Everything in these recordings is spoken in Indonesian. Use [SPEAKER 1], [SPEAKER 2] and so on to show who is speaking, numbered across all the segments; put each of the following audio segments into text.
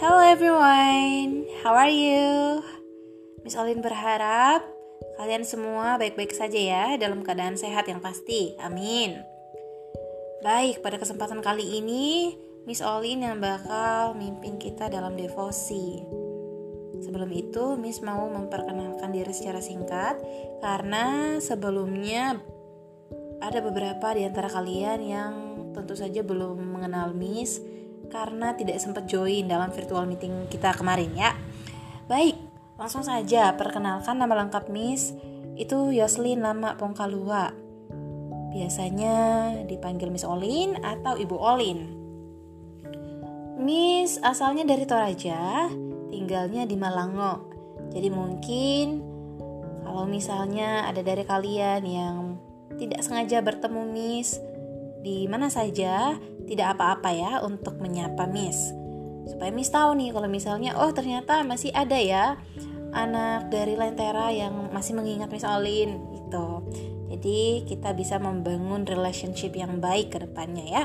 [SPEAKER 1] Hello everyone, how are you? Miss Olin berharap kalian semua baik-baik saja ya dalam keadaan sehat yang pasti. Amin. Baik, pada kesempatan kali ini Miss Olin yang bakal mimpin kita dalam devosi. Sebelum itu, Miss mau memperkenalkan diri secara singkat karena sebelumnya ada beberapa di antara kalian yang tentu saja belum mengenal Miss karena tidak sempat join dalam virtual meeting kita kemarin ya. Baik, langsung saja perkenalkan nama lengkap Miss itu Yoslin Lama Pongkalua. Biasanya dipanggil Miss Olin atau Ibu Olin. Miss asalnya dari Toraja, tinggalnya di Malango. Jadi mungkin kalau misalnya ada dari kalian yang tidak sengaja bertemu Miss di mana saja, tidak apa-apa ya untuk menyapa Miss. Supaya Miss tahu nih kalau misalnya oh ternyata masih ada ya anak dari Lentera yang masih mengingat Miss Olin gitu. Jadi kita bisa membangun relationship yang baik ke depannya ya.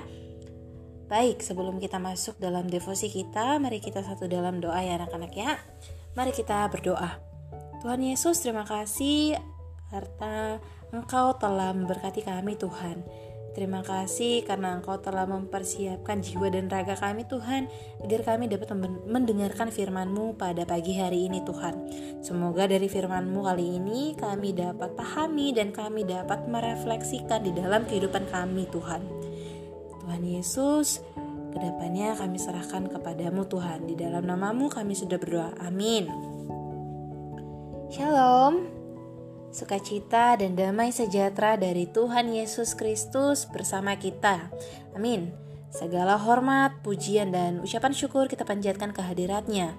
[SPEAKER 1] Baik, sebelum kita masuk dalam devosi kita, mari kita satu dalam doa ya anak-anak ya. Mari kita berdoa. Tuhan Yesus, terima kasih karena Engkau telah memberkati kami Tuhan. Terima kasih karena Engkau telah mempersiapkan jiwa dan raga kami Tuhan agar kami dapat mendengarkan firman-Mu pada pagi hari ini Tuhan. Semoga dari firman-Mu kali ini kami dapat pahami dan kami dapat merefleksikan di dalam kehidupan kami Tuhan. Tuhan Yesus, ke depannya kami serahkan kepadamu Tuhan. Di dalam namamu kami sudah berdoa. Amin. Shalom. Sukacita dan damai sejahtera dari Tuhan Yesus Kristus bersama kita. Amin. Segala hormat, pujian, dan ucapan syukur kita panjatkan kehadiratnya.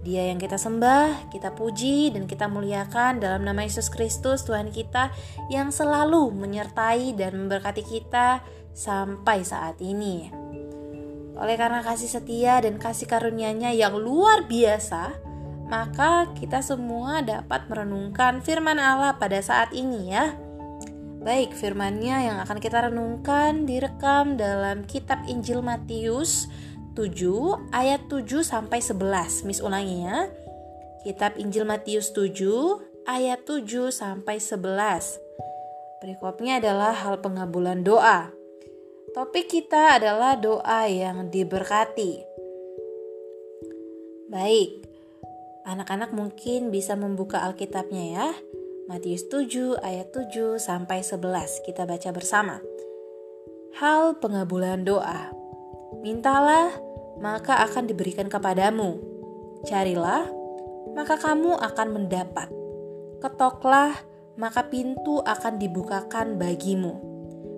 [SPEAKER 1] Dia yang kita sembah, kita puji, dan kita muliakan dalam nama Yesus Kristus Tuhan kita yang selalu menyertai dan memberkati kita sampai saat ini. Oleh karena kasih setia dan kasih karunia-Nya yang luar biasa, maka kita semua dapat merenungkan firman Allah pada saat ini ya. Baik, firmannya yang akan kita renungkan direkam dalam kitab Injil Matius 7 ayat 7 sampai 11. Miss ulangi ya. Kitab Injil Matius 7 ayat 7 sampai 11. Berikutnya adalah hal pengabulan doa. Topik kita adalah doa yang diberkati. Baik, anak-anak mungkin bisa membuka Alkitabnya ya. Matius 7 ayat 7 sampai 11 kita baca bersama. Hal pengabulan doa. Mintalah, maka akan diberikan kepadamu. Carilah, maka kamu akan mendapat. Ketoklah, maka pintu akan dibukakan bagimu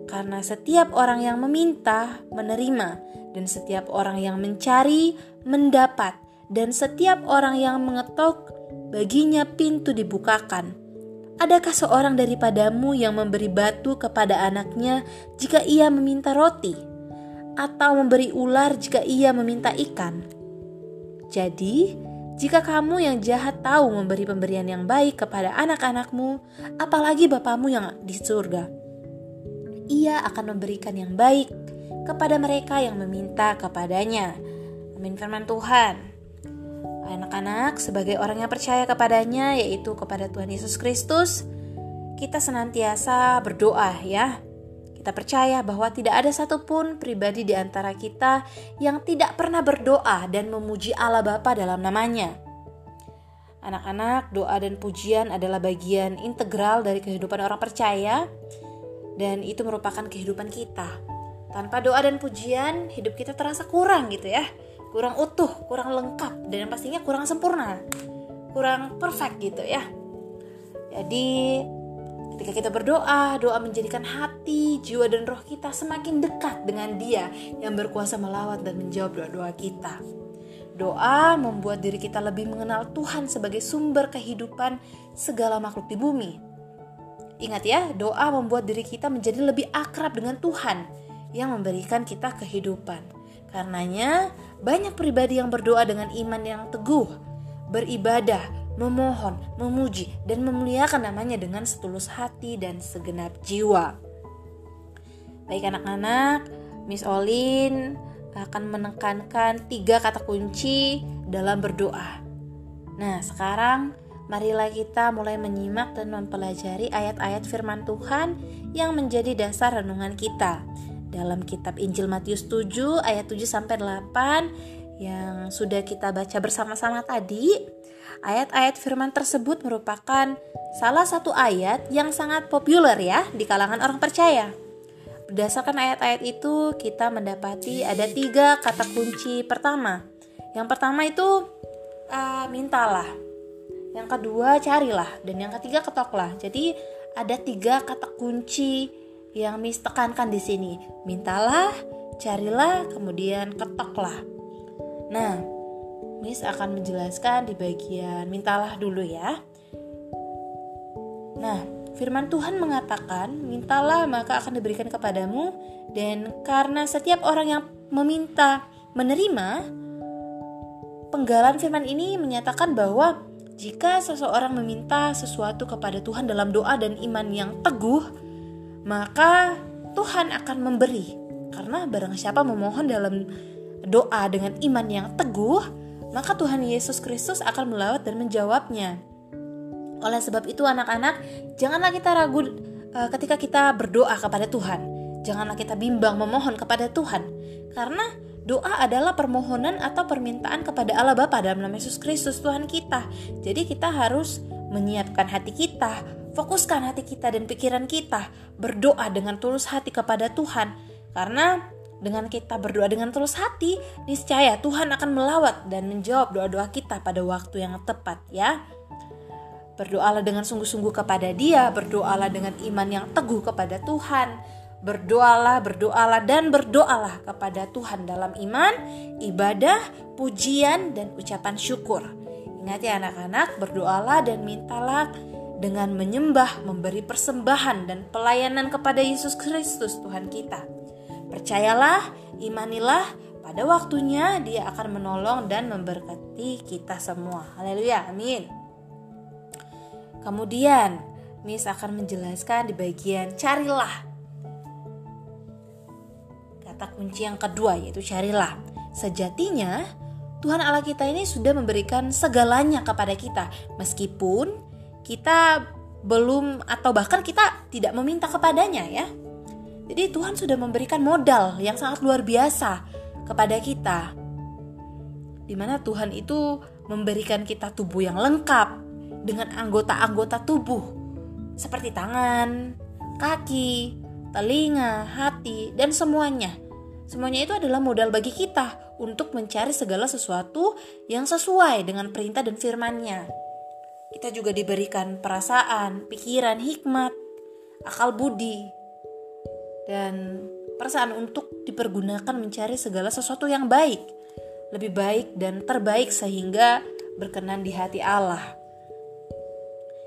[SPEAKER 1] karena setiap orang yang meminta menerima, dan setiap orang yang mencari mendapat, dan setiap orang yang mengetok baginya pintu dibukakan. Adakah seorang daripadamu yang memberi batu kepada anaknya jika ia meminta roti, atau memberi ular jika ia meminta ikan? Jadi, jika kamu yang jahat tahu memberi pemberian yang baik kepada anak-anakmu, apalagi Bapamu yang di surga ia akan memberikan yang baik kepada mereka yang meminta kepadanya. Amin firman Tuhan. Anak-anak, sebagai orang yang percaya kepadanya, yaitu kepada Tuhan Yesus Kristus, kita senantiasa berdoa ya. Kita percaya bahwa tidak ada satupun pribadi di antara kita yang tidak pernah berdoa dan memuji Allah Bapa dalam namanya. Anak-anak, doa dan pujian adalah bagian integral dari kehidupan orang percaya dan itu merupakan kehidupan kita. Tanpa doa dan pujian, hidup kita terasa kurang gitu ya. Kurang utuh, kurang lengkap, dan yang pastinya kurang sempurna. Kurang perfect gitu ya. Jadi, ketika kita berdoa, doa menjadikan hati, jiwa, dan roh kita semakin dekat dengan dia yang berkuasa melawat dan menjawab doa-doa kita. Doa membuat diri kita lebih mengenal Tuhan sebagai sumber kehidupan segala makhluk di bumi Ingat ya, doa membuat diri kita menjadi lebih akrab dengan Tuhan yang memberikan kita kehidupan. Karenanya, banyak pribadi yang berdoa dengan iman yang teguh, beribadah, memohon, memuji, dan memuliakan namanya dengan setulus hati dan segenap jiwa. Baik anak-anak, Miss Olin akan menekankan tiga kata kunci dalam berdoa. Nah, sekarang marilah kita mulai menyimak dan mempelajari ayat-ayat firman Tuhan yang menjadi dasar renungan kita. Dalam kitab Injil Matius 7 ayat 7 sampai 8 yang sudah kita baca bersama-sama tadi, ayat-ayat firman tersebut merupakan salah satu ayat yang sangat populer ya di kalangan orang percaya. Berdasarkan ayat-ayat itu, kita mendapati ada tiga kata kunci pertama. Yang pertama itu uh, mintalah. Yang kedua carilah dan yang ketiga ketoklah. Jadi ada tiga kata kunci yang Miss tekankan di sini. Mintalah, carilah, kemudian ketoklah. Nah, Miss akan menjelaskan di bagian mintalah dulu ya. Nah, firman Tuhan mengatakan, "Mintalah maka akan diberikan kepadamu." Dan karena setiap orang yang meminta menerima, penggalan firman ini menyatakan bahwa jika seseorang meminta sesuatu kepada Tuhan dalam doa dan iman yang teguh, maka Tuhan akan memberi. Karena barang siapa memohon dalam doa dengan iman yang teguh, maka Tuhan Yesus Kristus akan melawat dan menjawabnya. Oleh sebab itu anak-anak, janganlah kita ragu uh, ketika kita berdoa kepada Tuhan. Janganlah kita bimbang memohon kepada Tuhan. Karena Doa adalah permohonan atau permintaan kepada Allah Bapa dalam nama Yesus Kristus Tuhan kita. Jadi kita harus menyiapkan hati kita, fokuskan hati kita dan pikiran kita, berdoa dengan tulus hati kepada Tuhan. Karena dengan kita berdoa dengan tulus hati, niscaya Tuhan akan melawat dan menjawab doa-doa kita pada waktu yang tepat ya. Berdoalah dengan sungguh-sungguh kepada Dia, berdoalah dengan iman yang teguh kepada Tuhan Berdoalah, berdoalah, dan berdoalah kepada Tuhan dalam iman, ibadah, pujian, dan ucapan syukur. Ingat ya anak-anak, berdoalah dan mintalah dengan menyembah, memberi persembahan dan pelayanan kepada Yesus Kristus Tuhan kita. Percayalah, imanilah, pada waktunya dia akan menolong dan memberkati kita semua. Haleluya, amin. Kemudian, Miss akan menjelaskan di bagian carilah Kata kunci yang kedua yaitu carilah. Sejatinya Tuhan Allah kita ini sudah memberikan segalanya kepada kita meskipun kita belum atau bahkan kita tidak meminta kepadanya ya. Jadi Tuhan sudah memberikan modal yang sangat luar biasa kepada kita. Di mana Tuhan itu memberikan kita tubuh yang lengkap dengan anggota-anggota tubuh seperti tangan, kaki, telinga, hati, dan semuanya. Semuanya itu adalah modal bagi kita untuk mencari segala sesuatu yang sesuai dengan perintah dan firman-Nya. Kita juga diberikan perasaan, pikiran, hikmat, akal budi, dan perasaan untuk dipergunakan mencari segala sesuatu yang baik, lebih baik dan terbaik sehingga berkenan di hati Allah.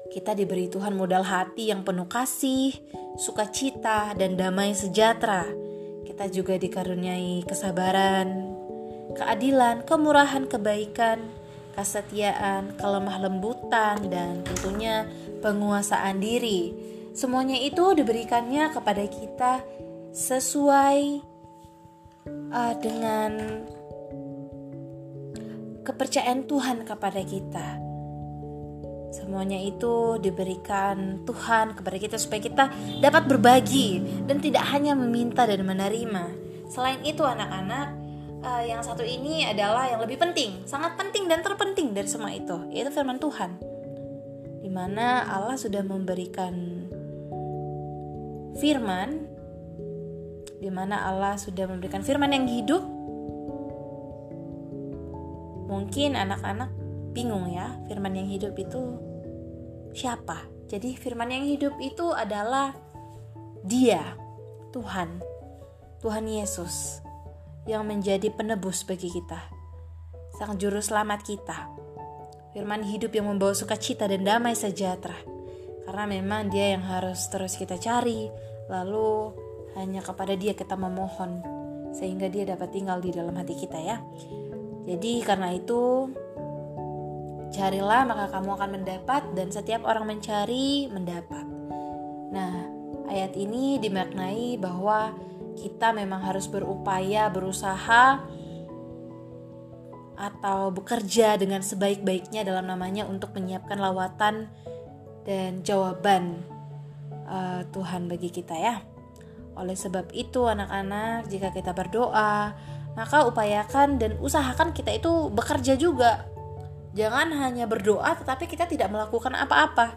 [SPEAKER 1] Kita diberi Tuhan modal hati yang penuh kasih, sukacita, dan damai sejahtera kita juga dikaruniai kesabaran, keadilan, kemurahan, kebaikan, kesetiaan, kelemah lembutan, dan tentunya penguasaan diri. Semuanya itu diberikannya kepada kita sesuai uh, dengan kepercayaan Tuhan kepada kita. Semuanya itu diberikan Tuhan kepada kita supaya kita dapat berbagi dan tidak hanya meminta dan menerima. Selain itu anak-anak, uh, yang satu ini adalah yang lebih penting, sangat penting dan terpenting dari semua itu, yaitu firman Tuhan. Di mana Allah sudah memberikan firman di mana Allah sudah memberikan firman yang hidup. Mungkin anak-anak bingung ya, firman yang hidup itu siapa? Jadi firman yang hidup itu adalah Dia, Tuhan, Tuhan Yesus yang menjadi penebus bagi kita, Sang Juru Selamat kita. Firman hidup yang membawa sukacita dan damai sejahtera. Karena memang Dia yang harus terus kita cari, lalu hanya kepada Dia kita memohon sehingga Dia dapat tinggal di dalam hati kita ya. Jadi karena itu Carilah maka kamu akan mendapat dan setiap orang mencari mendapat. Nah, ayat ini dimaknai bahwa kita memang harus berupaya, berusaha atau bekerja dengan sebaik-baiknya dalam namanya untuk menyiapkan lawatan dan jawaban uh, Tuhan bagi kita ya. Oleh sebab itu anak-anak jika kita berdoa maka upayakan dan usahakan kita itu bekerja juga. Jangan hanya berdoa tetapi kita tidak melakukan apa-apa.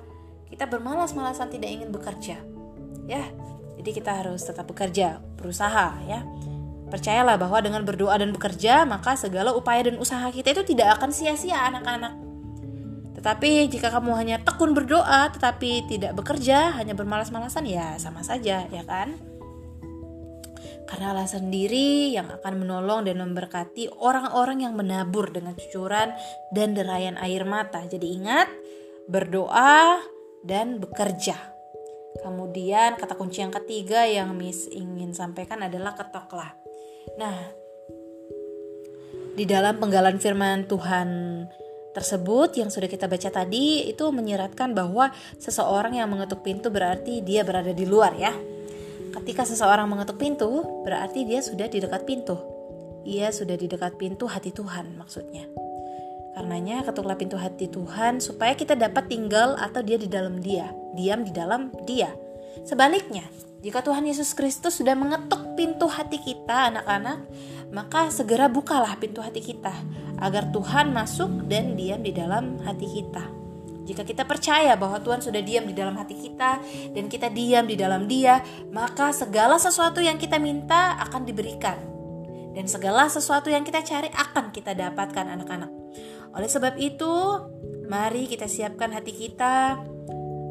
[SPEAKER 1] Kita bermalas-malasan tidak ingin bekerja. Ya. Jadi kita harus tetap bekerja, berusaha ya. Percayalah bahwa dengan berdoa dan bekerja, maka segala upaya dan usaha kita itu tidak akan sia-sia anak-anak. Tetapi jika kamu hanya tekun berdoa tetapi tidak bekerja, hanya bermalas-malasan ya sama saja, ya kan? Karena Allah sendiri yang akan menolong dan memberkati orang-orang yang menabur dengan cucuran dan derayan air mata. Jadi ingat, berdoa dan bekerja. Kemudian kata kunci yang ketiga yang Miss ingin sampaikan adalah ketoklah. Nah, di dalam penggalan firman Tuhan tersebut yang sudah kita baca tadi itu menyiratkan bahwa seseorang yang mengetuk pintu berarti dia berada di luar ya. Ketika seseorang mengetuk pintu, berarti dia sudah di dekat pintu. Ia sudah di dekat pintu hati Tuhan maksudnya. Karenanya ketuklah pintu hati Tuhan supaya kita dapat tinggal atau dia di dalam dia, diam di dalam dia. Sebaliknya, jika Tuhan Yesus Kristus sudah mengetuk pintu hati kita, anak-anak, maka segera bukalah pintu hati kita agar Tuhan masuk dan diam di dalam hati kita. Jika kita percaya bahwa Tuhan sudah diam di dalam hati kita dan kita diam di dalam Dia, maka segala sesuatu yang kita minta akan diberikan. Dan segala sesuatu yang kita cari akan kita dapatkan anak-anak. Oleh sebab itu, mari kita siapkan hati kita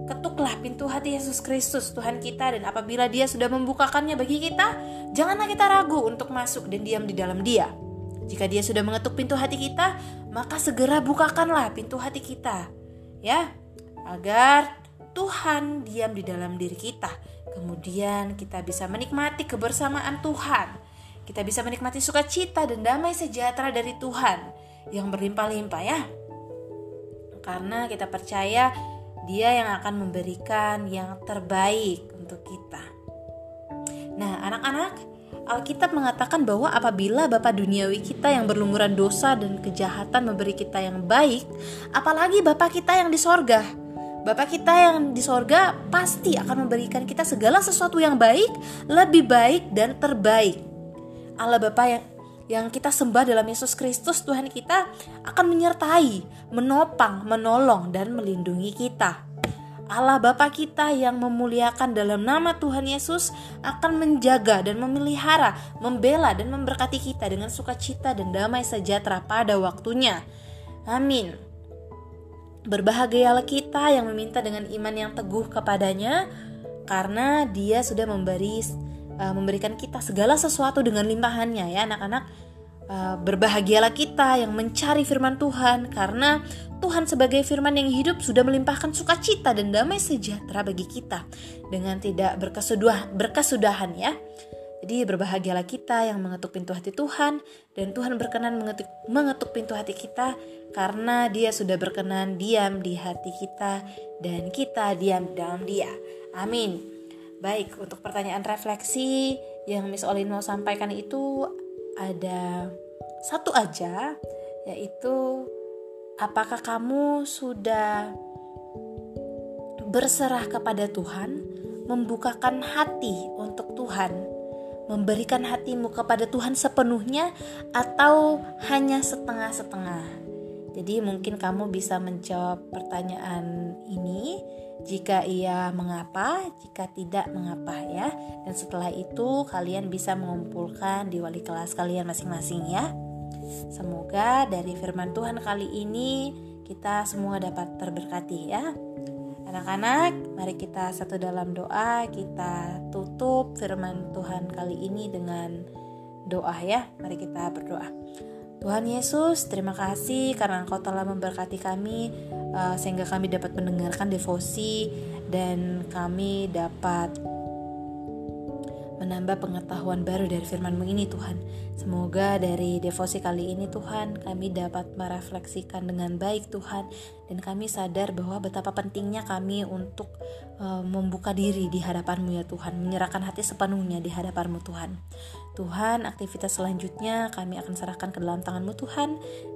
[SPEAKER 1] Ketuklah pintu hati Yesus Kristus Tuhan kita dan apabila dia sudah membukakannya bagi kita, janganlah kita ragu untuk masuk dan diam di dalam dia. Jika dia sudah mengetuk pintu hati kita, maka segera bukakanlah pintu hati kita. Ya, agar Tuhan diam di dalam diri kita. Kemudian kita bisa menikmati kebersamaan Tuhan. Kita bisa menikmati sukacita dan damai sejahtera dari Tuhan yang berlimpah-limpah ya. Karena kita percaya dia yang akan memberikan yang terbaik untuk kita. Nah, anak-anak, Alkitab mengatakan bahwa apabila Bapak duniawi kita yang berlumuran dosa dan kejahatan memberi kita yang baik, apalagi Bapak kita yang di sorga. Bapak kita yang di sorga pasti akan memberikan kita segala sesuatu yang baik, lebih baik dan terbaik. Allah Bapak yang yang kita sembah dalam Yesus Kristus Tuhan kita akan menyertai, menopang, menolong dan melindungi kita. Allah Bapa kita yang memuliakan dalam nama Tuhan Yesus akan menjaga dan memelihara, membela dan memberkati kita dengan sukacita dan damai sejahtera pada waktunya. Amin. Berbahagialah kita yang meminta dengan iman yang teguh kepadanya karena dia sudah memberi uh, memberikan kita segala sesuatu dengan limpahannya ya anak-anak uh, berbahagialah kita yang mencari firman Tuhan karena Tuhan sebagai firman yang hidup sudah melimpahkan sukacita dan damai sejahtera bagi kita dengan tidak berkesudah, berkesudahan ya. Jadi berbahagialah kita yang mengetuk pintu hati Tuhan dan Tuhan berkenan mengetuk, mengetuk pintu hati kita karena dia sudah berkenan diam di hati kita dan kita diam dalam dia. Amin. Baik, untuk pertanyaan refleksi yang Miss Olin mau sampaikan itu ada satu aja, yaitu apakah kamu sudah berserah kepada Tuhan, membukakan hati untuk Tuhan, memberikan hatimu kepada Tuhan sepenuhnya, atau hanya setengah-setengah? Jadi, mungkin kamu bisa menjawab pertanyaan ini jika iya, mengapa? Jika tidak, mengapa ya? Dan setelah itu, kalian bisa mengumpulkan di wali kelas kalian masing-masing ya. Semoga dari firman Tuhan kali ini kita semua dapat terberkati ya. Anak-anak, mari kita satu dalam doa, kita tutup firman Tuhan kali ini dengan doa ya. Mari kita berdoa. Tuhan Yesus, terima kasih karena Engkau telah memberkati kami uh, sehingga kami dapat mendengarkan devosi dan kami dapat menambah pengetahuan baru dari firman-Mu ini Tuhan. Semoga dari devosi kali ini Tuhan kami dapat merefleksikan dengan baik Tuhan dan kami sadar bahwa betapa pentingnya kami untuk uh, membuka diri di hadapan-Mu ya Tuhan, menyerahkan hati sepenuhnya di hadapan-Mu Tuhan. Tuhan, aktivitas selanjutnya kami akan serahkan ke dalam tangan-Mu Tuhan.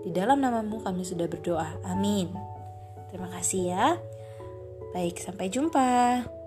[SPEAKER 1] Di dalam namamu kami sudah berdoa. Amin. Terima kasih ya. Baik, sampai jumpa.